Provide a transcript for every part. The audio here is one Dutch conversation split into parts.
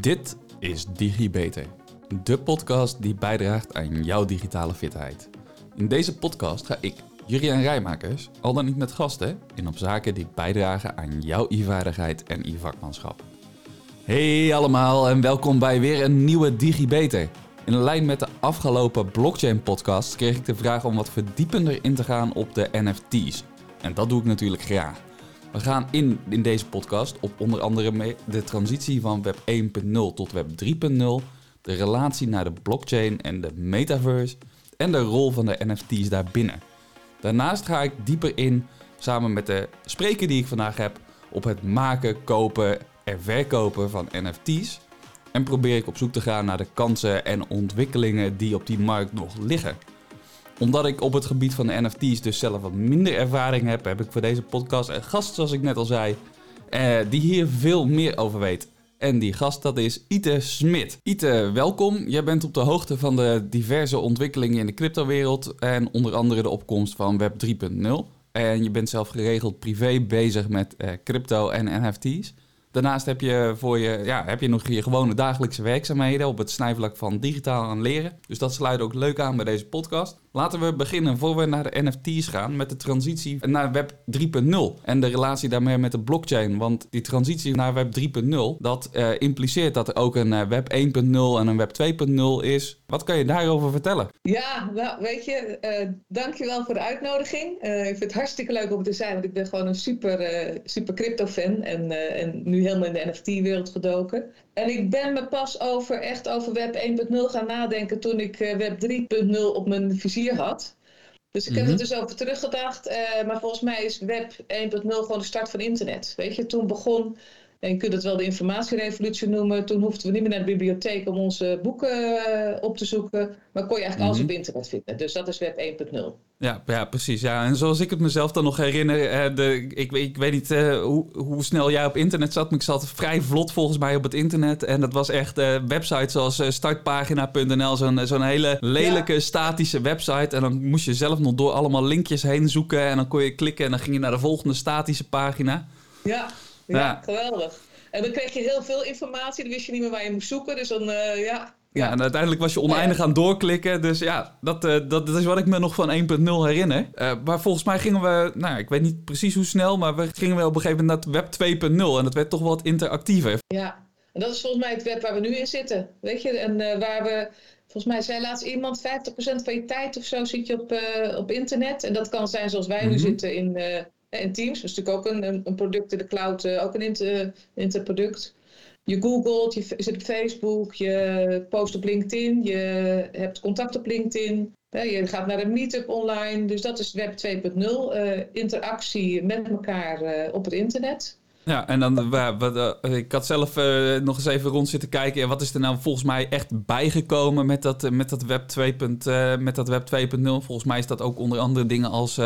Dit is DigiBeter, de podcast die bijdraagt aan jouw digitale fitheid. In deze podcast ga ik, Juriaan Rijmakers, al dan niet met gasten, in op zaken die bijdragen aan jouw e-vaardigheid en e-vakmanschap. Hey allemaal en welkom bij weer een nieuwe DigiBeter. In lijn met de afgelopen blockchain podcast kreeg ik de vraag om wat verdiepender in te gaan op de NFT's. En dat doe ik natuurlijk graag. We gaan in, in deze podcast op onder andere de transitie van Web 1.0 tot Web 3.0, de relatie naar de blockchain en de metaverse en de rol van de NFT's daarbinnen. Daarnaast ga ik dieper in, samen met de spreker die ik vandaag heb, op het maken, kopen en verkopen van NFT's. En probeer ik op zoek te gaan naar de kansen en ontwikkelingen die op die markt nog liggen omdat ik op het gebied van de NFT's dus zelf wat minder ervaring heb, heb ik voor deze podcast een gast, zoals ik net al zei, eh, die hier veel meer over weet. En die gast, dat is Ite Smit. Ite, welkom. Jij bent op de hoogte van de diverse ontwikkelingen in de cryptowereld en onder andere de opkomst van Web 3.0. En je bent zelf geregeld privé bezig met eh, crypto en NFT's. Daarnaast heb je, voor je, ja, heb je nog je gewone dagelijkse werkzaamheden op het snijvlak van digitaal aan leren. Dus dat sluit ook leuk aan bij deze podcast. Laten we beginnen, voor we naar de NFT's gaan, met de transitie naar Web 3.0 en de relatie daarmee met de blockchain. Want die transitie naar Web 3.0, dat uh, impliceert dat er ook een uh, Web 1.0 en een Web 2.0 is. Wat kan je daarover vertellen? Ja, nou weet je, uh, dankjewel voor de uitnodiging. ik vind het hartstikke leuk om te zijn, want ik ben gewoon een super, super crypto-fan en, en nu helemaal in de NFT-wereld gedoken. En ik ben me pas over, echt over Web 1.0 gaan nadenken toen ik Web 3.0 op mijn vizier had. Dus ik heb er mhm. dus over teruggedacht. Uh, maar volgens mij is Web 1.0 gewoon de start van internet. Weet je, toen begon, en je kunt het wel de informatierevolutie noemen. Toen hoefden we niet meer naar de bibliotheek om onze boeken uh, op te zoeken. Maar kon je eigenlijk alles mhm. op internet vinden. Dus dat is Web 1.0. Ja, ja, precies. Ja. En zoals ik het mezelf dan nog herinner, eh, de, ik, ik weet niet uh, hoe, hoe snel jij op internet zat, maar ik zat vrij vlot volgens mij op het internet. En dat was echt uh, websites zoals startpagina.nl, zo'n zo'n hele lelijke statische website. En dan moest je zelf nog door allemaal linkjes heen zoeken en dan kon je klikken en dan ging je naar de volgende statische pagina. Ja, ja, ja. geweldig. En dan kreeg je heel veel informatie, dan wist je niet meer waar je moest zoeken. Dus dan, ja, ja, en uiteindelijk was je oneindig aan doorklikken. Dus ja, dat, uh, dat, is wat ik me nog van 1.0 herinner. Uh, maar volgens mij gingen we, nou ik weet niet precies hoe snel, maar we gingen wel op een gegeven moment naar Web 2.0. En dat werd toch wat interactiever. Ja, en dat is volgens mij het web waar we nu in zitten. Weet je, en waar we, volgens mij zei laatst iemand, 50% van je tijd of zo zit je op, op internet. En dat kan zijn zoals wij nu mhm. zitten in, in Teams. Dat is natuurlijk ook een, een product in de cloud, ook een inter, interproduct. Je googelt, je zit op Facebook, je post op LinkedIn, je hebt contact op LinkedIn. Je gaat naar een meetup online. Dus dat is Web 2.0. Uh, eh, interactie met elkaar uh, op het internet. Ja, en dan, uh, ik had zelf uh, nog eens even rond zitten kijken. wat is er nou volgens mij echt bijgekomen met dat, met dat Web 2. met dat Web 2.0? Volgens mij is dat ook onder andere dingen als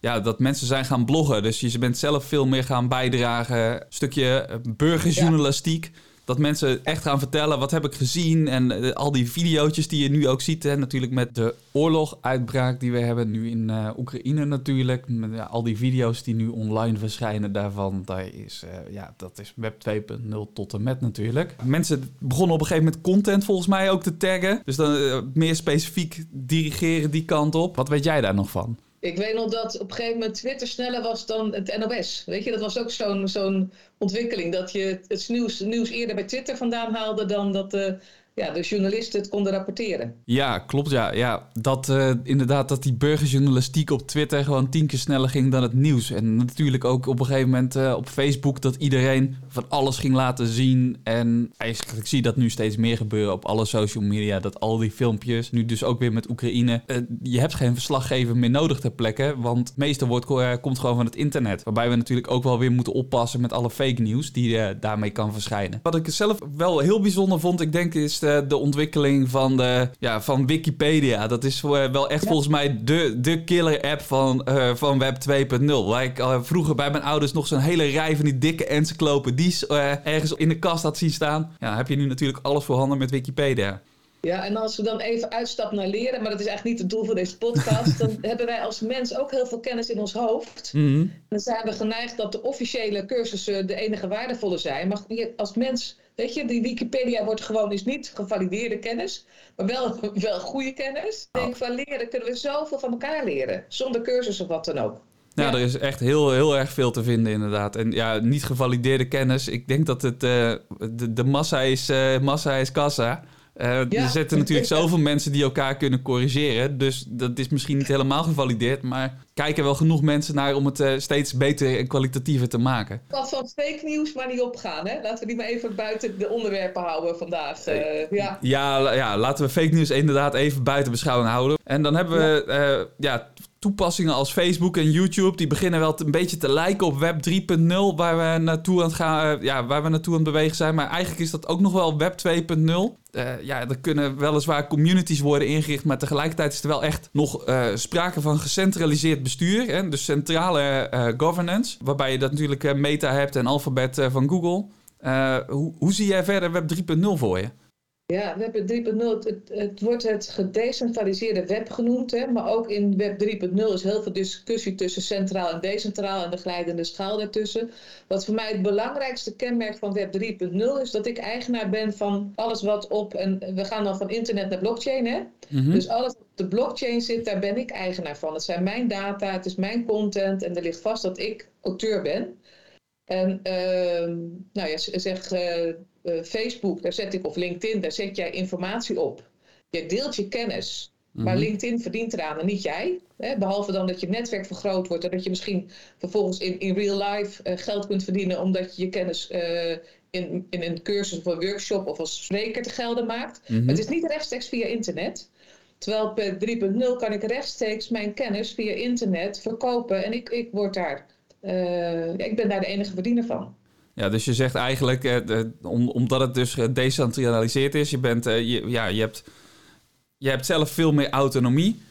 ja, dat mensen zijn gaan bloggen. Dus je bent zelf veel meer gaan bijdragen. Een stukje burgerjournalistiek. Dat mensen echt gaan vertellen wat heb ik gezien. En uh, al die video's die je nu ook ziet. Hè, natuurlijk met de oorloguitbraak die we hebben nu in uh, Oekraïne natuurlijk. Met, ja, al die video's die nu online verschijnen daarvan. Daar is, uh, ja, dat is web 2.0 tot en met natuurlijk. Mensen begonnen op een gegeven moment content volgens mij ook te taggen. Dus dan meer specifiek dirigeren die kant op. Wat weet jij daar nog van? Ik weet nog dat op een gegeven moment Twitter sneller was dan het NOS. Weet je, dat was ook zo'n ontwikkeling. Dat je het nieuws, nieuws eerder bij Twitter vandaan haalde dan dat de ja, de journalisten het konden rapporteren. Ja, klopt. Ja, ja. Dat, uh, inderdaad, dat die burgerjournalistiek op Twitter gewoon tien keer sneller ging dan het nieuws. En natuurlijk ook op een gegeven moment uh, op Facebook dat iedereen van alles ging laten zien. En eigenlijk zie je dat nu steeds meer gebeuren op alle social media. Dat al die filmpjes, nu dus ook weer met Oekraïne. Uh, je hebt geen verslaggever meer nodig ter plekke, want het meeste wordt, komt gewoon van het internet. Waarbij we natuurlijk ook wel weer moeten oppassen met alle fake news die daarmee kan verschijnen. Wat ik zelf wel heel bijzonder vond, ik denk, is de ontwikkeling van, de, ja, van Wikipedia. Dat is wel echt volgens mij de, de killer app van, uh, van Web 2.0. Waar ik uh, vroeger bij mijn ouders nog zo'n hele rij van die dikke encyclopedies uh, ergens in de kast had zien staan. Ja, heb je nu natuurlijk alles voorhanden met Wikipedia. Ja, en als we dan even uitstappen naar leren, maar dat is eigenlijk niet het doel van deze podcast, dan hebben wij als mens ook heel veel kennis in ons hoofd. Mm -hmm. Dan zijn we geneigd dat de officiële cursussen de enige waardevolle zijn. Maar als mens Weet je, die Wikipedia wordt gewoon is niet gevalideerde kennis, maar wel, wel goede kennis. Ik denk van leren kunnen we zoveel van elkaar leren, zonder cursus of wat dan ook. Ja, er is echt heel, heel erg veel te vinden inderdaad. En ja, niet gevalideerde kennis. Ik denk dat het, uh, de, de massa, is, uh, massa is kassa. Uh, Er zitten natuurlijk zoveel mensen die elkaar kunnen corrigeren. Dus dat is misschien niet helemaal gevalideerd. Maar kijken wel genoeg mensen naar om het uh, steeds beter en kwalitatiever te maken. Wat van fake nieuws maar niet opgaan. Hè? Laten we die maar even buiten de onderwerpen houden vandaag. Uh, ja. Ja, ja, laten we fake nieuws inderdaad even buiten beschouwing houden. En dan hebben we ja. Toepassingen als Facebook en YouTube, die beginnen wel een beetje te lijken op Web 3.0, waar we naartoe aan het gaan, ja, waar we naartoe aan het bewegen zijn. Maar eigenlijk is dat ook nog wel Web 2.0. Uh, ja, er kunnen weliswaar communities worden ingericht, maar tegelijkertijd is er wel echt nog uh, sprake van gecentraliseerd bestuur. Hè? Dus centrale governance, waarbij je dat natuurlijk Meta hebt en Alphabet van Google. hoe, hoe zie jij verder Web 3.0 voor je? Ja, Web 3.0, het, het, wordt het gedecentraliseerde web genoemd. Hè, maar ook in Web 3.0 is heel veel discussie tussen centraal en decentraal en de glijdende schaal daartussen. Wat voor mij het belangrijkste kenmerk van Web 3.0 is dat ik eigenaar ben van alles wat op, en we gaan dan van internet naar blockchain. Hè? Mm-hmm. Dus alles wat op de blockchain zit, daar ben ik eigenaar van. Het zijn mijn data, het is mijn content en er ligt vast dat ik auteur ben. En uh, nou ja, zeg uh, uh, Facebook, daar zet ik, of LinkedIn, daar zet jij informatie op. Je deelt je kennis. Maar mhm. LinkedIn verdient eraan en niet jij. Hè? Behalve dan dat je netwerk vergroot wordt en dat je misschien vervolgens in, in real life uh, geld kunt verdienen omdat je je kennis uh, in, in een cursus of een workshop of als spreker te gelden maakt. Mm -hmm. Het is niet rechtstreeks via internet. Terwijl per 3.0 kan ik rechtstreeks mijn kennis via internet verkopen en ik, ik word daar, uh, ik ben daar de enige verdiener van. Ja, dus je zegt eigenlijk, eh, om, omdat het dus gedecentraliseerd is, je, bent, eh, je, ja, je, hebt, je hebt zelf veel meer autonomie.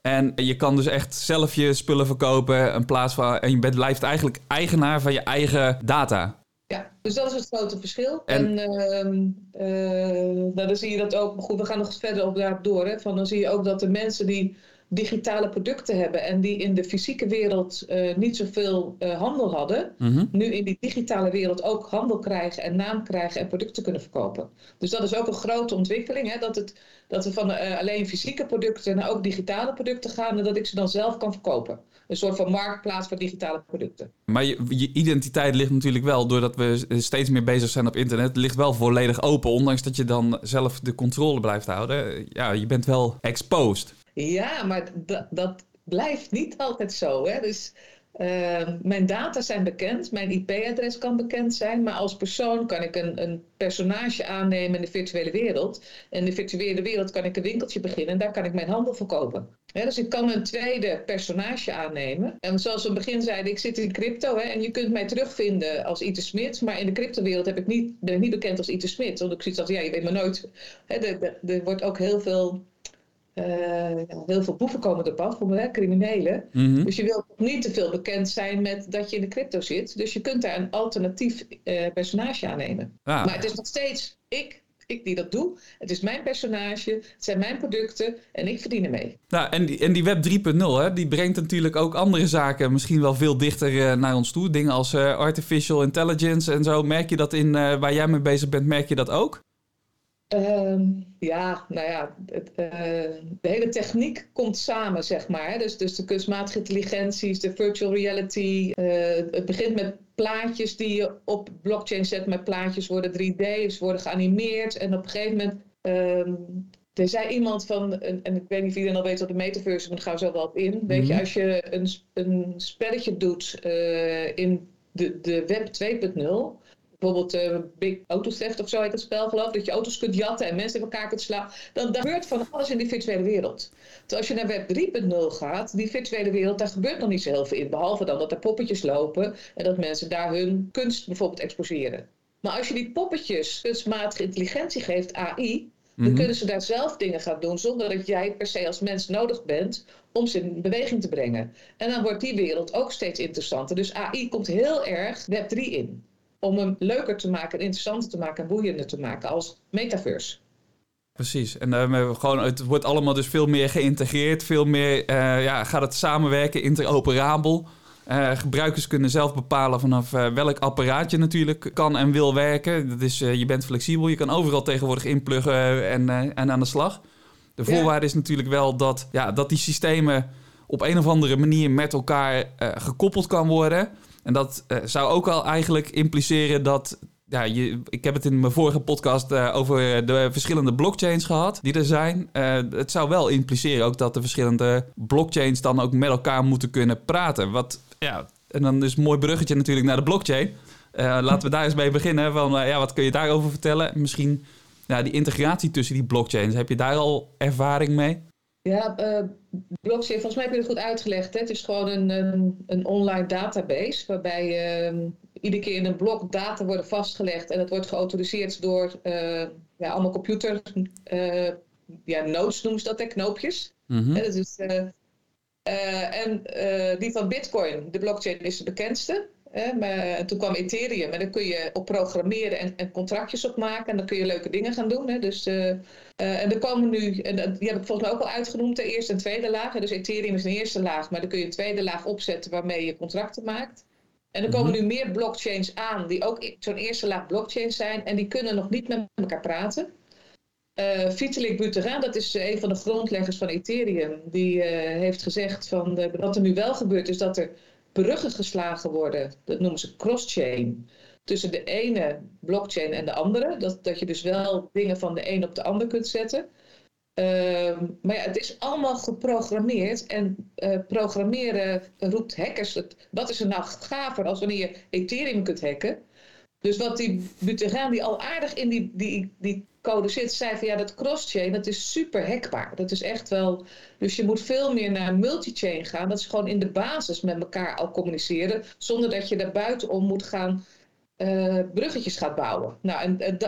En je kan dus echt zelf je spullen verkopen in plaats van. En je bent, blijft eigenlijk eigenaar van je eigen data. Ja, dus dat is het grote verschil. En, en uh, nou, dan zie je dat ook. Goed, we gaan nog verder op daarop door. Hè, van dan zie je ook dat de mensen die digitale producten hebben en die in de fysieke wereld uh, niet zoveel uh, handel hadden, mhm. nu in die digitale wereld ook handel krijgen en naam krijgen en producten kunnen verkopen. Dus dat is ook een grote ontwikkeling, hè, dat, het, dat we van uh, alleen fysieke producten naar ook digitale producten gaan en dat ik ze dan zelf kan verkopen. Een soort van marktplaats voor digitale producten. Maar je, je identiteit ligt natuurlijk wel, doordat we steeds meer bezig zijn op internet, ligt wel volledig open, ondanks dat je dan zelf de controle blijft houden. Ja, je bent wel exposed. Ja, maar dat blijft niet altijd zo. Hè? Dus uh, mijn data zijn bekend, mijn IP-adres kan bekend zijn, maar als persoon kan ik een, een, personage aannemen in de virtuele wereld. In de virtuele wereld kan ik een winkeltje beginnen en daar kan ik mijn handel verkopen. Hè, dus ik kan een tweede personage aannemen. En zoals we in het begin zeiden, ik zit in crypto hè, en je kunt mij terugvinden als Ite Smit, maar in de cryptowereld ben ik niet bekend als Ite Smit. Want ik zie dat, ja, je weet maar nooit. Er wordt ook heel veel uh, heel veel boeven komen op af, hè, criminelen. Mm Dus je wilt niet te veel bekend zijn met dat je in de crypto zit. Dus je kunt daar een alternatief uh, personage aannemen. Ah. Maar het is nog steeds ik, ik die dat doe. Het is mijn personage, het zijn mijn producten en ik verdien ermee. Nou, en die, en die Web 3.0, die brengt natuurlijk ook andere zaken misschien wel veel dichter uh, naar ons toe. Dingen als artificial intelligence en zo. Merk je dat in waar jij mee bezig bent, merk je dat ook? Um, ja, nou ja, het, uh, de hele techniek komt samen, zeg maar. Dus, dus de kunstmatige intelligenties, de virtual reality. Uh, het begint met plaatjes die je op blockchain zet. Met plaatjes worden 3D, ze worden geanimeerd. En op een gegeven moment. Um, er zei iemand van, en, en, ik weet niet of iedereen al weet wat de metaverse, maar daar gaan we zo wel op in. Mm. Weet je, mhm. als je een, een spelletje doet uh, in de, de web 2.0 bijvoorbeeld uh, Big Auto Theft of zo heet het spel geloof dat je auto's kunt jatten en mensen in elkaar kunt slaan. Dan, gebeurt van alles in die virtuele wereld. Terwijl als je naar web 3.0 gaat, die virtuele wereld, daar gebeurt nog niet zo heel veel in. Behalve dan dat er poppetjes lopen en dat mensen daar hun kunst bijvoorbeeld exposeren. Maar als je die poppetjes kunstmatige intelligentie geeft, AI, dan mhm. kunnen ze daar zelf dingen gaan doen zonder dat jij per se als mens nodig bent om ze in beweging te brengen. En dan wordt die wereld ook steeds interessanter. Dus AI komt heel erg Web 3 in om hem leuker te maken, interessanter te maken en boeiender te maken als metaverse. Precies. En uh, gewoon, het wordt allemaal dus veel meer geïntegreerd, veel meer uh, ja, gaat het samenwerken, interoperabel. gebruikers kunnen zelf bepalen vanaf welk apparaat je natuurlijk kan en wil werken. Dat is, je bent flexibel, je kan overal tegenwoordig inpluggen en, en aan de slag. De voorwaarde is natuurlijk wel dat, ja, dat die systemen op een of andere manier met elkaar gekoppeld kan worden. En dat zou ook al eigenlijk impliceren dat ja, je, ik heb het in mijn vorige podcast uh, over de verschillende blockchains gehad die er zijn. Uh, het zou wel impliceren ook dat de verschillende blockchains dan ook met elkaar moeten kunnen praten. Wat, ja, en dan is een mooi bruggetje natuurlijk naar de blockchain. Laten we daar eens mee beginnen. Van, ja, wat kun je daarover vertellen? Misschien ja, die integratie tussen die blockchains. Heb je daar al ervaring mee? Ja, blockchain, volgens mij heb je het goed uitgelegd. Hè? Het is gewoon een, een, een online database waarbij je iedere keer in een blok data worden vastgelegd en dat wordt geautoriseerd door uh, ja, allemaal computer uh, ja, nodes noemen ze dat, hè, knoopjes. Mm dat is, en die van Bitcoin, de blockchain, is de bekendste. Maar toen kwam Ethereum en dan kun je op programmeren en, en, contractjes op maken. En dan kun je leuke dingen gaan doen. Hè. Dus, en er komen nu, en die heb ik volgens mij ook al uitgenoemd, de eerste en tweede laag. Dus Ethereum is een eerste laag, maar dan kun je een tweede laag opzetten waarmee je contracten maakt. En er komen mhm. nu meer blockchains aan die ook zo'n eerste laag blockchains zijn en die kunnen nog niet met elkaar praten. Uh, Vitalik Buterin, dat is een van de grondleggers van Ethereum, die heeft gezegd van wat er nu wel gebeurt is dat er bruggen geslagen worden, dat noemen ze cross-chain, tussen de ene blockchain en de andere. Dat, dat je dus wel dingen van de een op de ander kunt zetten. Ehm, maar ja, het is allemaal geprogrammeerd en uh, programmeren roept hackers. Wat is er nou gaver als wanneer je Ethereum kunt hacken? Dus wat die Buterin, die al aardig in die, die, die code zit, zei van ja, dat cross-chain, dat is super hackbaar. Dat is echt wel. Dus je moet veel meer naar multi-chain gaan. Dat is gewoon in de basis met elkaar al communiceren, zonder dat je daar buitenom moet gaan uh, bruggetjes gaat bouwen. Nou, en,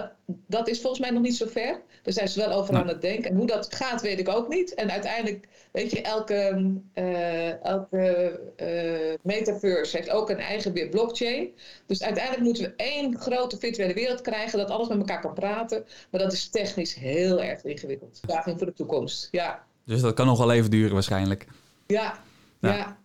dat is volgens mij nog niet zo ver. Daar zijn ze wel over aan het denken. En hoe dat gaat, weet ik ook niet. En uiteindelijk, weet je, elke, uh, elke uh, metaverse heeft ook een eigen blockchain. Dus uiteindelijk moeten we één grote virtuele wereld krijgen dat alles met elkaar kan praten. Maar dat is technisch heel erg ingewikkeld. Daging voor de toekomst, ja. Dus dat kan nog wel even duren waarschijnlijk. Ja, ja. Ja,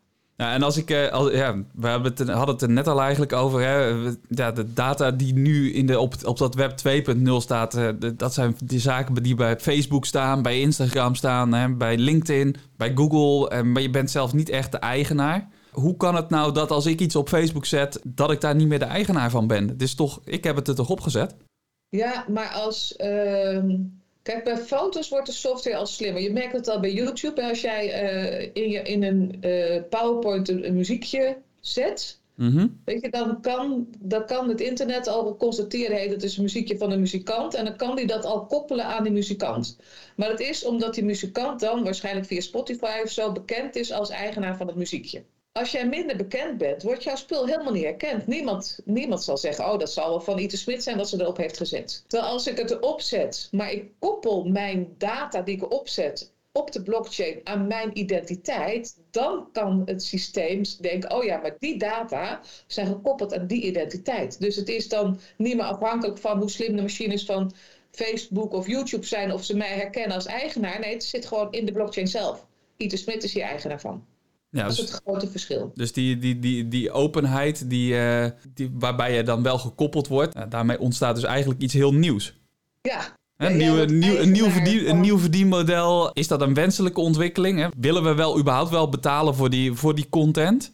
en als ik, uh, ja, we het, hadden het er net al eigenlijk over. Hè, ja, de data die nu in de, op, op dat web 2.0 staat, uh, dat zijn die zaken die bij Facebook staan, bij Instagram staan, hè, bij LinkedIn, bij Google. En, maar je bent zelf niet echt de eigenaar. Hoe kan het nou dat als ik iets op Facebook zet, dat ik daar niet meer de eigenaar van ben? Het is toch, ik heb het er toch opgezet? Ja, maar als. Uh Kijk, bij foto's wordt de software al slimmer. Je merkt het al bij YouTube. Als jij uh, in, je, in een uh, PowerPoint een, muziekje zet, mhm. weet je, dan, kan, dan kan het internet al constateren: hey, dat is een muziekje van een muzikant. En dan kan die dat al koppelen aan die muzikant. Maar het is omdat die muzikant dan waarschijnlijk via Spotify of zo bekend is als eigenaar van het muziekje als jij minder bekend bent, wordt jouw spul helemaal niet herkend. Niemand, niemand zal zeggen, oh, dat zal wel van Ite Smit zijn dat ze erop heeft gezet. Terwijl als ik het erop zet, maar ik koppel mijn data die ik opzet op de blockchain aan mijn identiteit, dan kan het systeem denken, oh ja, maar die data zijn gekoppeld aan die identiteit. Dus het is dan niet meer afhankelijk van hoe slim de machines van Facebook of YouTube zijn of ze mij herkennen als eigenaar. Nee, het zit gewoon in de blockchain zelf. Ite Smit is hier eigenaar van. Ja, dat is dus- het grote verschil. Dus die, die, die, die openheid die, uh, die, waarbij je dan wel gekoppeld wordt, daarmee ontstaat dus eigenlijk iets heel nieuws. Ja. Een, nieuw, een, nieuw, een, nieuw verdien, een nieuw verdienmodel, is dat een wenselijke ontwikkeling? Hè? Willen we wel überhaupt wel betalen voor die, voor die content?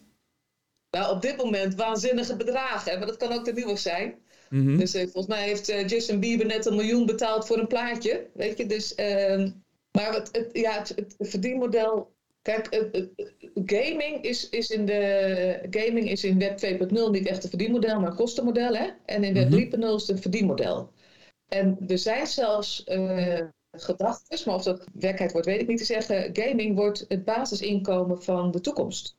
Nou, op dit moment waanzinnige bedragen, maar dat kan ook te nieuw zijn. Mm -hmm. Dus uh, volgens mij heeft uh, Justin Bieber net een miljoen betaald voor een plaatje. Weet je, dus. Uh, maar het, het, ja, het, het verdienmodel Kijk, gaming is, is in de gaming is in Web 2.0 niet echt een verdienmodel, maar een kostenmodel. Hè? En in Web 3.0 mhm. is het een verdienmodel. En er zijn zelfs uh, gedachten, maar of dat werkelijkheid wordt, weet ik niet te zeggen. Gaming wordt het basisinkomen van de toekomst.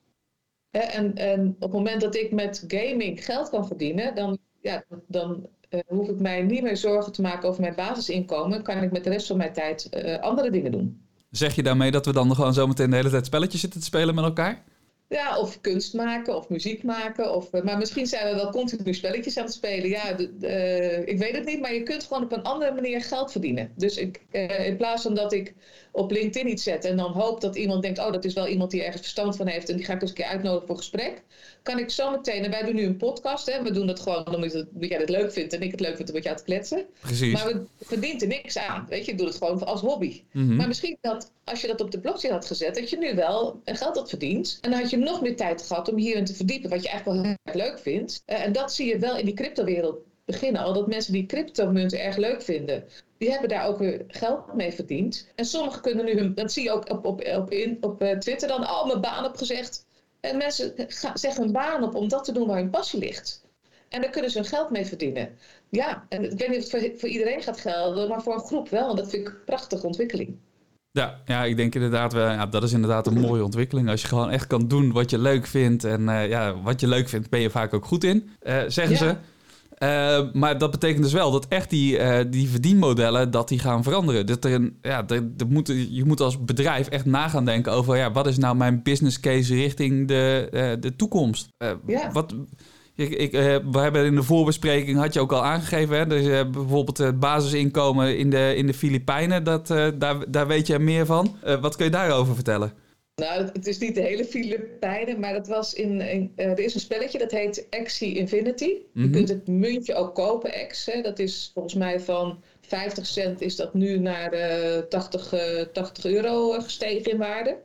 En, en op het moment dat ik met gaming geld kan verdienen, dan, ja, dan uh, hoef ik mij niet meer zorgen te maken over mijn basisinkomen. Kan ik met de rest van mijn tijd uh, andere dingen doen. Zeg je daarmee dat we dan gewoon zometeen de hele tijd spelletjes zitten te spelen met elkaar? Ja, of kunst maken of muziek maken. Of, maar misschien zijn we wel continu spelletjes aan het spelen. Ja, ik weet het niet, maar je kunt gewoon op een andere manier geld verdienen. Dus ik, in plaats van dat ik op LinkedIn iets zet en dan hoop dat iemand denkt: oh, dat is wel iemand die ergens verstand van heeft en die ga ik eens een keer uitnodigen voor gesprek. Kan ik zo meteen, en wij doen nu een podcast, hè, we doen dat gewoon omdat jij het leuk vindt en ik het leuk vind om met jou te kletsen. Precies. Maar we verdient er niks aan. Weet je, ik doe het gewoon als hobby. Mhm. Maar misschien dat als je dat op de blockchain had gezet, dat je nu wel geld had verdiend. En dan had je nog meer tijd gehad om hierin te verdiepen, wat je eigenlijk wel heel erg leuk vindt. Uh, en dat zie je wel in die cryptowereld beginnen al, dat mensen die cryptomunten erg leuk vinden die hebben daar ook weer geld mee verdiend. En sommigen kunnen nu hun, dat zie je ook op, op, op, in, op uh, Twitter dan, al oh, mijn baan opgezegd. En mensen zeggen hun baan op om dat te doen waar hun passie ligt. En daar kunnen ze hun geld mee verdienen. Ja, en ik weet niet of het voor, voor iedereen gaat gelden, maar voor een groep wel. En dat vind ik een prachtige ontwikkeling. Ja, ja, ik denk inderdaad wel, ja, dat is inderdaad een mooie ontwikkeling. Als je gewoon echt kan doen wat je leuk vindt. En uh, ja, wat je leuk vindt, ben je vaak ook goed in, uh, zeggen ze. Uh, maar dat betekent dus wel dat echt die, uh, die verdienmodellen dat die gaan veranderen. Dat er een, ja, er, er moet, je moet als bedrijf echt na gaan denken over ja, wat is nou mijn business case richting de, uh, de toekomst. Wat, ik, ik, we hebben in de voorbespreking had je ook al aangegeven, hè, dus, bijvoorbeeld het basisinkomen in de, in de Filipijnen, dat, daar, daar weet je meer van. wat kun je daarover vertellen? Nou, het is niet de hele Filipijnen, maar dat was in, in uh, er is een spelletje dat heet Axie Infinity. Je mhm. kunt het muntje ook kopen, X. Hè. Dat is volgens mij van 50 cent is dat nu naar uh, 80, uh, 80 euro gestegen in waarde.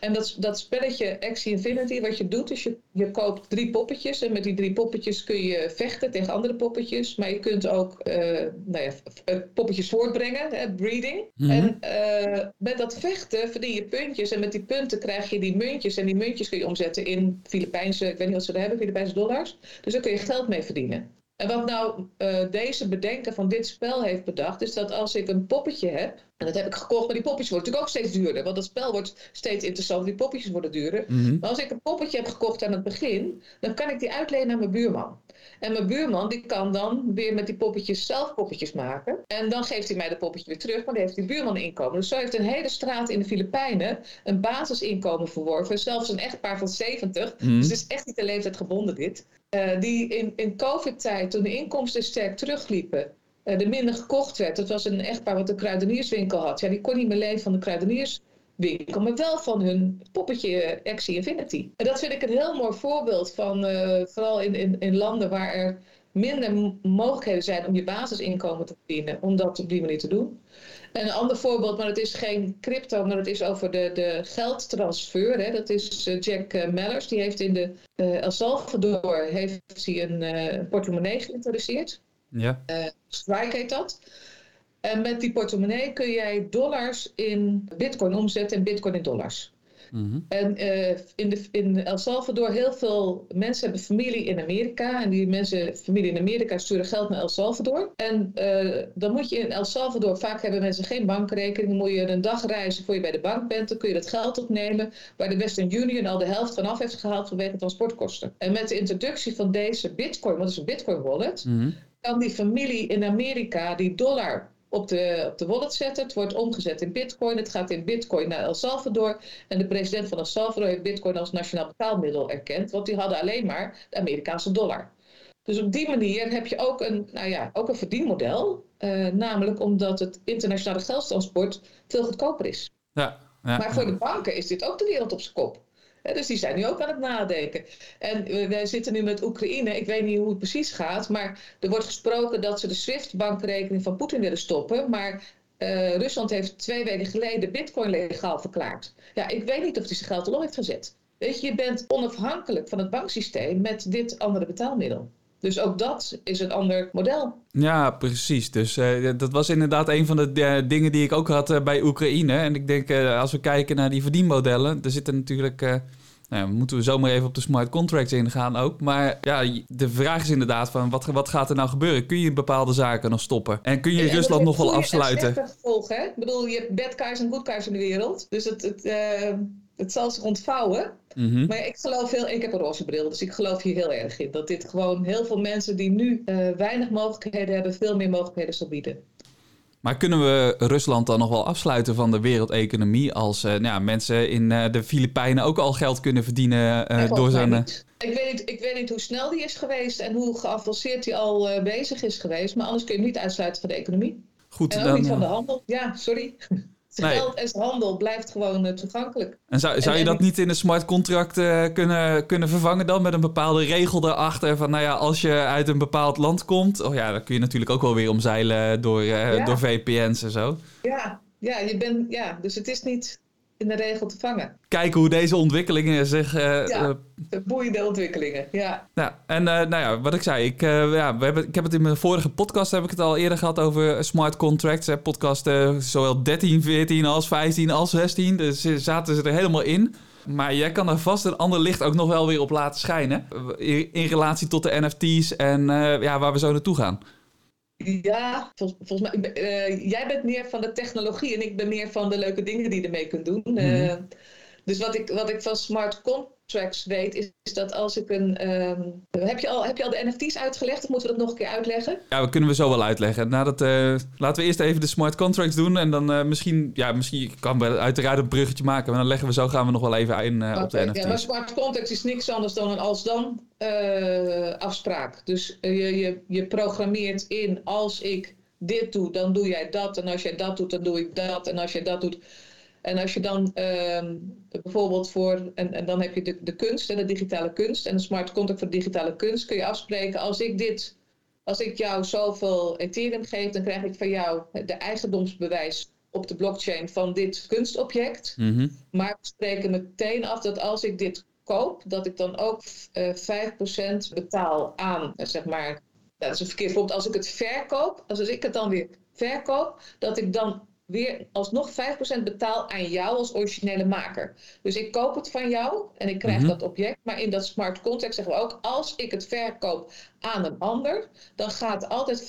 En dat, dat spelletje Axie Infinity, wat je doet, is je, je koopt drie poppetjes. En met die drie poppetjes kun je vechten tegen andere poppetjes. Maar je kunt ook uh, nou ja, eh, poppetjes voortbrengen, hè, breeding. Mhm. En uh, met dat vechten verdien je puntjes. En met die punten krijg je die muntjes. En die muntjes kun je omzetten in Filipijnse, ik weet niet wat ze er hebben, Filipijnse dollars. Dus daar kun je geld mee verdienen. En wat nou uh, deze bedenker van dit spel heeft bedacht, is dat als ik een poppetje heb, en dat heb ik gekocht, maar die poppetjes worden natuurlijk ook steeds duurder, want dat spel wordt steeds interessanter, die poppetjes worden duurder. Mhm. Maar als ik een poppetje heb gekocht aan het begin, dan kan ik die uitlenen aan mijn buurman. En mijn buurman die kan dan weer met die poppetjes zelf poppetjes maken. En dan geeft hij mij de poppetje weer terug, maar dan heeft die buurman een inkomen. Dus zo heeft een hele straat in de Filipijnen een basisinkomen verworven. Zelfs een echtpaar van 70. Mhm. Dus het is echt niet de leeftijd gebonden dit. Uh, die in, in COVID-tijd, toen de inkomsten sterk terugliepen, er minder gekocht werd. Dat was een echtpaar wat een kruidenierswinkel had. Ja, die kon niet meer leven van de kruidenierswinkel, maar wel van hun poppetje Axie Infinity. En dat vind ik een heel mooi voorbeeld van, vooral in, in, in landen waar er minder mogelijkheden zijn om je basisinkomen te verdienen, om dat op die manier te doen. een ander voorbeeld, maar het is geen crypto, maar het is over de, de geldtransfer. Hè. Dat is Jack Mellers, die heeft in de El Salvador heeft hij een portemonnee geïntroduceerd. Ja. Strike heet dat. En met die portemonnee kun jij dollars in bitcoin omzetten en bitcoin in dollars. Mhm. En uh, in, de, in El Salvador, heel veel mensen hebben familie in Amerika. En die mensen, familie in Amerika, sturen geld naar El Salvador. En uh, dan moet je in El Salvador, vaak hebben mensen geen bankrekening. moet je een dag reizen voor je bij de bank bent. Dan kun je dat geld opnemen. Waar de Western Union al de helft vanaf heeft gehaald vanwege transportkosten. En met de introductie van deze bitcoin, wat is een bitcoin wallet, mm kan die familie in Amerika die dollar op de, op de wallet zetten. Het wordt omgezet in bitcoin. Het gaat in bitcoin naar El Salvador. En de president van El Salvador heeft bitcoin als nationaal betaalmiddel erkend. Want die hadden alleen maar de Amerikaanse dollar. Dus op die manier heb je ook een, nou ja, ook een verdienmodel. Uh, namelijk omdat het internationale geldtransport veel goedkoper is. Ja, ja, maar voor de banken is dit ook de wereld op zijn kop dus die zijn nu ook aan het nadenken. En wij zitten nu met Oekraïne. Ik weet niet hoe het precies gaat. Maar er wordt gesproken dat ze de SWIFT-bankrekening van Poetin willen stoppen. Maar uh, Rusland heeft twee weken geleden Bitcoin legaal verklaard. Ja, ik weet niet of hij zijn geld al heeft gezet. Weet je, je bent onafhankelijk van het banksysteem met dit andere betaalmiddel. Dus ook dat is een ander model. Ja, precies. Dus uh, dat was inderdaad een van de dingen die ik ook had uh, bij Oekraïne. En ik denk, als we kijken naar die verdienmodellen, er zitten natuurlijk nou, moeten we zomaar even op de smart contracts ingaan ook. Maar ja, de vraag is inderdaad van wat, wat gaat er nou gebeuren? Kun je bepaalde zaken nog stoppen? En kun je ja, Rusland nog wel afsluiten? Gevolg, hè? Ik bedoel, je hebt bad guys en good guys in de wereld. Dus het, het, uh, het zal zich ontvouwen. Mm Maar ik geloof heel, ik heb een roze bril, dus ik geloof hier heel erg in. Dat dit gewoon heel veel mensen die nu uh, weinig mogelijkheden hebben, veel meer mogelijkheden zal bieden. Maar kunnen we Rusland dan nog wel afsluiten van de wereldeconomie als uh, nou, mensen in uh, de Filipijnen ook al geld kunnen verdienen uh, door zo'n. Ik, weet niet, ik weet niet hoe snel die is geweest en hoe geavanceerd die al bezig is geweest, maar anders kun je hem niet uitsluiten van de economie. Goed, en ook dan, niet van de handel. Ja, sorry. Geld en handel blijft gewoon toegankelijk. En zou, zou je dat niet in een smart contract kunnen, kunnen vervangen dan met een bepaalde regel daarachter? Van nou ja, als je uit een bepaald land komt, oh ja, dan kun je natuurlijk ook wel weer omzeilen door, door VPN's en zo. Ja, ja, je bent, ja, dus het is niet in de regel te vangen. Kijken hoe deze ontwikkelingen zich... Uh, ja, uh, boeiende ontwikkelingen, ja. ja en uh, nou ja, wat ik zei, ik, ja, we hebben, ik heb het in mijn vorige podcast heb ik het al eerder gehad over smart contracts. Hè, podcast zowel 13, 14 als 15 als 16, dus zaten ze er helemaal in. Maar jij kan er vast een ander licht ook nog wel weer op laten schijnen. In, in relatie tot de NFT's en ja, waar we zo naartoe gaan. Ja, volgens mij. Uh, jij bent meer van de technologie en ik ben meer van de leuke dingen die je ermee kunt doen. Uh, dus wat ik, wat ik van smart contracts weet, is, is dat als ik een. Um, heb, je al, heb je al de NFT's uitgelegd of moeten we dat nog een keer uitleggen? Ja, we kunnen we zo wel uitleggen. Nadat, uh, laten we eerst even de smart contracts doen en dan misschien. Ja, misschien kan we uiteraard een bruggetje maken, maar dan leggen we zo gaan we nog wel even in okay, op de NFT's. Ja, maar smart contracts is niks anders dan een als-dan uh, afspraak. Dus je, je, je programmeert in als ik dit doe, dan doe jij dat. En als jij dat doet, dan doe ik dat. En als jij dat doet. En als je dan uh, bijvoorbeeld voor, en, en dan heb je de, de kunst, en de digitale kunst en de smart contract voor digitale kunst, kun je afspreken als ik dit, als ik jou zoveel Ethereum geef, dan krijg ik van jou de eigendomsbewijs op de blockchain van dit kunstobject. Mm -hmm. Maar we spreken meteen af dat als ik dit koop, dat ik dan ook uh, eh, 5% betaal aan, uh, zeg maar, dat is een verkeerd voorbeeld, als ik het verkoop, als ik het dan weer verkoop, dat ik dan weer alsnog 5% betaal aan jou als originele maker. Dus ik koop het van jou en ik krijg mhm. dat object. Maar in dat smart contract zeggen we ook, als ik het verkoop aan een ander, dan gaat altijd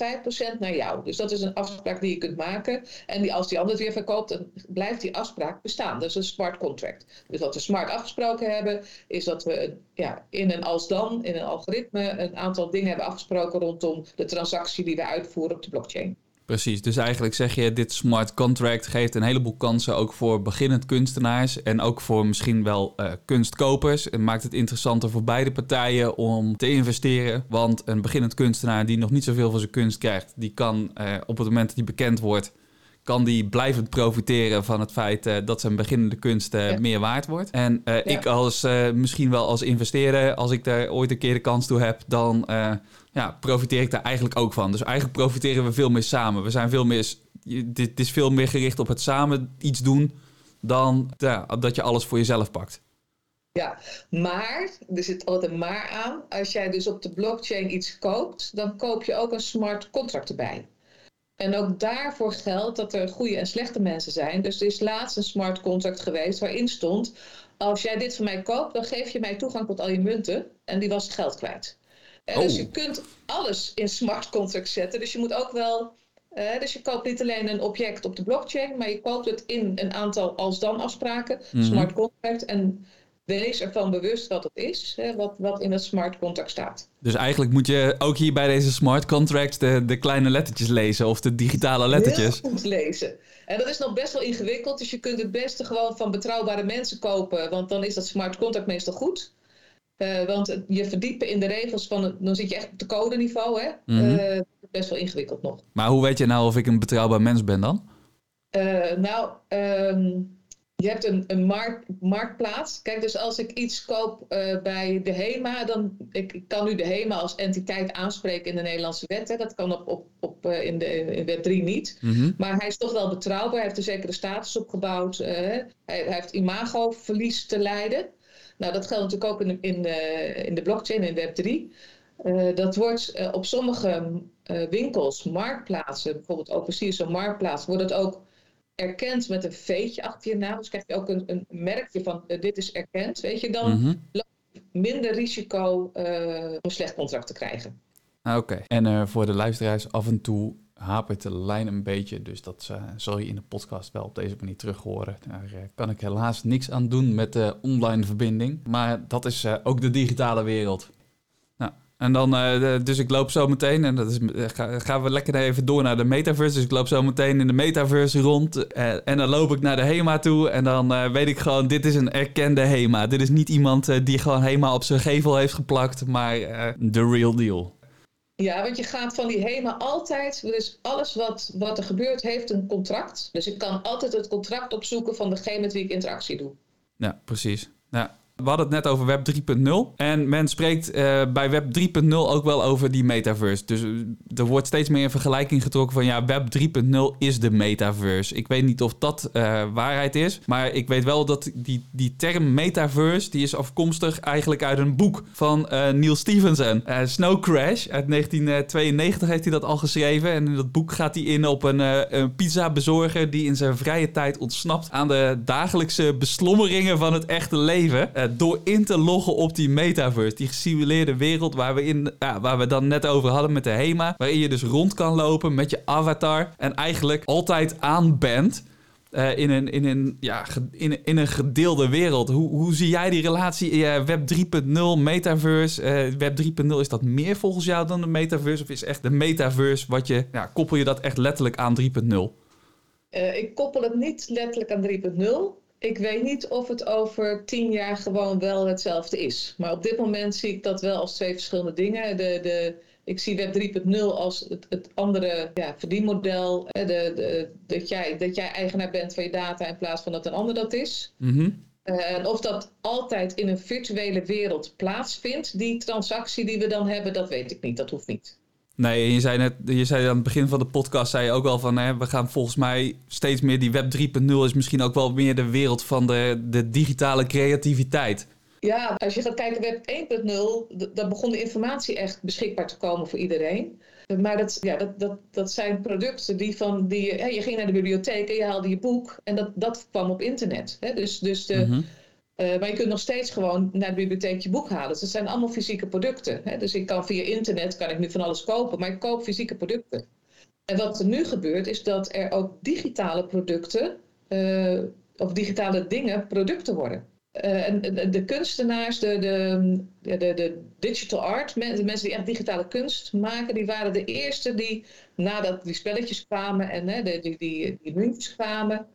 5% naar jou. Dus dat is een afspraak die je kunt maken. En die, als die ander het weer verkoopt, dan blijft die afspraak bestaan. Dat is een smart contract. Dus wat we smart afgesproken hebben, is dat we ja, in een als dan, in een algoritme, een aantal dingen hebben afgesproken rondom de transactie die we uitvoeren op de blockchain. Precies, dus eigenlijk zeg je, dit smart contract geeft een heleboel kansen ook voor beginnend kunstenaars en ook voor misschien wel uh, kunstkopers. Het maakt het interessanter voor beide partijen om te investeren, want een beginnend kunstenaar die nog niet zoveel van zijn kunst krijgt, die kan uh, op het moment dat hij bekend wordt, kan die blijvend profiteren van het feit uh, dat zijn beginnende kunst uh, meer waard wordt. En uh, ja. ik als misschien wel als investeerder, als ik daar ooit een keer de kans toe heb, dan ja, profiteer ik daar eigenlijk ook van. Dus eigenlijk profiteren we veel meer samen. We zijn veel meer, dit is veel meer gericht op het samen iets doen dan ja, dat je alles voor jezelf pakt. Ja, maar, er zit altijd een maar aan. Als jij dus op de blockchain iets koopt, dan koop je ook een smart contract erbij. En ook daarvoor geldt dat er goede en slechte mensen zijn. Dus er is laatst een smart contract geweest waarin stond: als jij dit van mij koopt, dan geef je mij toegang tot al je munten. En die was het geld kwijt. Dus oh. je kunt alles in smart contracts zetten. Dus je moet ook wel. Uh, dus je koopt niet alleen een object op de blockchain, maar je koopt het in een aantal als-dan afspraken, mm smart contract. En wees ervan bewust wat het is, hè, wat, wat in het smart contract staat. Dus eigenlijk moet je ook hier bij deze smart contracts de, de kleine lettertjes lezen of de digitale lettertjes. Heel goed lezen. En dat is nog best wel ingewikkeld, dus je kunt het beste gewoon van betrouwbare mensen kopen, want dan is dat smart contract meestal goed. Uh, want je verdiepen in de regels van het, dan zit je echt op de codeniveau. Hè? Mm -hmm. best wel ingewikkeld nog. Maar hoe weet je nou of ik een betrouwbaar mens ben dan? Uh, nou, um, je hebt een, een markt, marktplaats. Kijk, dus als ik iets koop bij de HEMA, dan ik, ik, kan nu de HEMA als entiteit aanspreken in de Nederlandse wet. Hè? Dat kan op, op, op, in, de, in wet 3 niet. Mm -hmm. Maar hij is toch wel betrouwbaar. Hij heeft een zekere status opgebouwd. hij, hij heeft imagoverlies te lijden. Nou, dat geldt natuurlijk ook in, in, in de blockchain, in Web3. Uh, eh, dat wordt uh, op sommige winkels, marktplaatsen, bijvoorbeeld OpenSea is zo'n marktplaats, wordt het ook erkend met een veetje achter je naam. Dus krijg je ook een, een merkje van dit is erkend. Weet je, dan mm minder risico om slecht contract te krijgen. Ah, oké, en voor de luisteraars af en toe hapert de lijn een beetje. Dus dat uh, zal je in de podcast wel op deze manier terug horen. Daar uh, kan ik helaas niks aan doen met de online verbinding. Maar dat is uh, ook de digitale wereld. En dan, uh, dus ik loop zo meteen, en dat is, ga, gaan we lekker even door naar de metaverse. Dus ik loop zo meteen in de metaverse rond. en dan loop ik naar de HEMA toe. En dan weet ik gewoon, dit is een erkende HEMA. Dit is niet iemand die gewoon HEMA op zijn gevel heeft geplakt, maar de real deal. Ja, want je gaat van die HEMA altijd, dus alles wat, wat er gebeurt heeft een contract. Dus ik kan altijd het contract opzoeken van degene met wie ik interactie doe. Ja, precies. Ja, we hadden het net over Web 3.0. En men spreekt uh, bij Web 3.0 ook wel over die metaverse. Dus eh, er wordt steeds meer een vergelijking getrokken van ja, Web 3.0 is de metaverse. Ik weet niet of dat uh, waarheid is. Maar ik weet wel dat die, die term metaverse, die is afkomstig eigenlijk uit een boek van Neil Stephenson. Snow Crash uit 1992 heeft hij dat al geschreven. En in dat boek gaat hij in op een, een pizza bezorger die in zijn vrije tijd ontsnapt aan de dagelijkse beslommeringen van het echte leven door in te loggen op die metaverse. Die gesimuleerde wereld waar we, in, ja, waar we dan net over hadden met de HEMA. Waarin je dus rond kan lopen met je avatar. En eigenlijk altijd aan bent. Uh, in, een, in, een, ja, in, een gedeelde wereld. Hoe, hoe zie jij die relatie uh, Web 3.0, metaverse? Uh, Web 3.0, is dat meer volgens jou dan de metaverse? Of is echt de metaverse wat je... Ja, koppel je dat echt letterlijk aan 3.0? ik koppel het niet letterlijk aan 3.0 ik weet niet of het over tien jaar gewoon wel hetzelfde is. Maar op dit moment zie ik dat wel als twee verschillende dingen. De, de, ik zie Web 3.0 als het, het andere ja, verdienmodel. De, de, dat, jij, dat jij eigenaar bent van je data in plaats van dat een ander dat is. Mhm. Eh, en of dat altijd in een virtuele wereld plaatsvindt, die transactie die we dan hebben, dat weet ik niet. Dat hoeft niet. Nee, je zei net, je zei aan het begin van de podcast, zei je ook al van, hè, we gaan volgens mij steeds meer die Web 3.0 is misschien ook wel meer de wereld van de, de digitale creativiteit. Ja, als je gaat kijken Web 1.0, dan begon de informatie echt beschikbaar te komen voor iedereen. Maar dat, ja, dat, dat, dat zijn producten die van, die, hè, je ging naar de bibliotheek en je haalde je boek en dat, dat kwam op internet. Hè? Dus, dus de, mhm. Uh, maar je kunt nog steeds gewoon naar de bibliotheek je boek halen. Dus het zijn allemaal fysieke producten. Hè? Dus ik kan via internet kan ik nu van alles kopen, maar ik koop fysieke producten. En wat er nu gebeurt, is dat er ook digitale producten uh, of digitale dingen producten worden. Uh, en de, de, kunstenaars, de, de, de, de digital art, de mensen die echt digitale kunst maken, die waren de eerste die nadat die spelletjes kwamen en hè, die, die, die muntjes kwamen,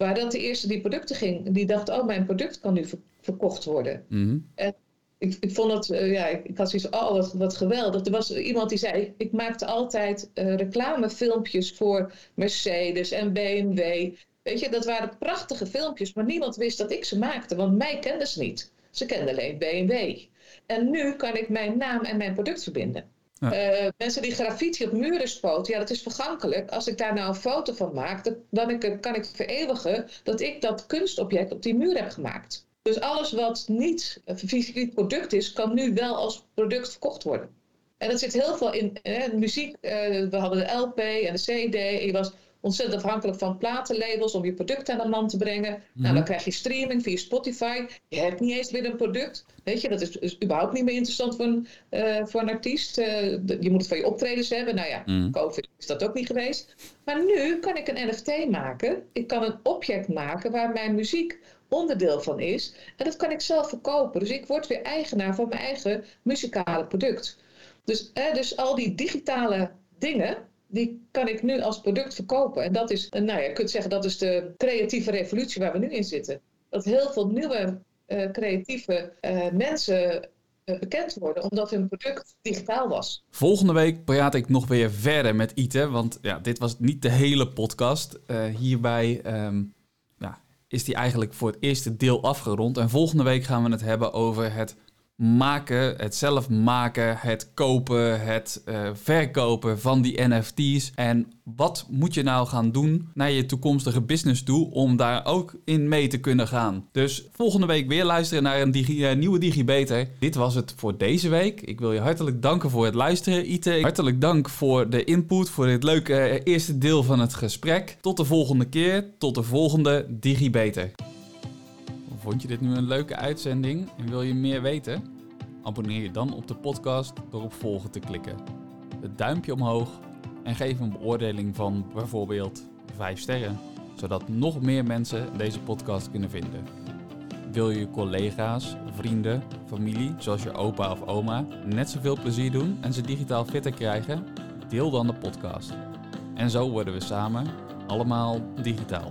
Waar dat de eerste die producten ging, die dacht, oh, mijn product kan nu verkocht worden. Mhm. En ik, ik vond het, uh, ja, ik, had zoiets oh, wat, wat geweldig. Er was iemand die zei, ik maakte altijd uh, reclamefilmpjes voor Mercedes en BMW. Weet je, dat waren prachtige filmpjes, maar niemand wist dat ik ze maakte, want mij kenden ze niet. Ze kenden alleen BMW. En nu kan ik mijn naam en mijn product verbinden. Eh, mensen die graffiti op muren spoten, ja, dat is vergankelijk. Als ik daar nou een foto van maak, dan kan ik vereeuwigen dat ik dat kunstobject op die muur heb gemaakt. Dus alles wat niet een fysiek product is, kan nu wel als product verkocht worden. En dat zit heel veel in muziek. Uh, we hadden de LP en de CD. En je was ontzettend afhankelijk van platenlabels om je product aan de man te brengen. Nou, dan mhm. krijg je streaming via Spotify. Je hebt niet eens meer een product. Weet je, dat is, is überhaupt niet meer interessant voor een, uh, voor een artiest. Uh, je moet het van je optredens hebben. Nou ja, mm. COVID is dat ook niet geweest. Maar nu kan ik een NFT maken. Ik kan een object maken waar mijn muziek onderdeel van is. En dat kan ik zelf verkopen. Dus ik word weer eigenaar van mijn eigen muzikale product. Dus, eh, dus al die digitale dingen, die kan ik nu als product verkopen. En dat is, nou ja, je kunt zeggen dat is de creatieve revolutie waar we nu in zitten. Dat heel veel nieuwe uh, creatieve uh, mensen bekend worden, omdat hun product digitaal was. Volgende week praat ik nog weer verder met Ite, want ja, dit was niet de hele podcast. hierbij um, ja, is die eigenlijk voor het eerste deel afgerond. En volgende week gaan we het hebben over het maken, het zelf maken, het kopen, het uh, verkopen van die NFT's. En wat moet je nou gaan doen naar je toekomstige business toe om daar ook in mee te kunnen gaan? Dus volgende week weer luisteren naar een digi uh, nieuwe DigiBeter. Dit was het voor deze week. Ik wil je hartelijk danken voor het luisteren, Ite. Hartelijk dank voor de input, voor dit leuke uh, eerste deel van het gesprek. Tot de volgende keer, tot de volgende DigiBeter. Vond je dit nu een leuke uitzending en wil je meer weten? Abonneer je dan op de podcast door op volgen te klikken. Het duimpje omhoog en geef een beoordeling van bijvoorbeeld 5 sterren, zodat nog meer mensen deze podcast kunnen vinden. Wil je collega's, vrienden, familie, zoals je opa of oma, net zoveel plezier doen en ze digitaal fitter krijgen? Deel dan de podcast. En zo worden we samen allemaal digitaal.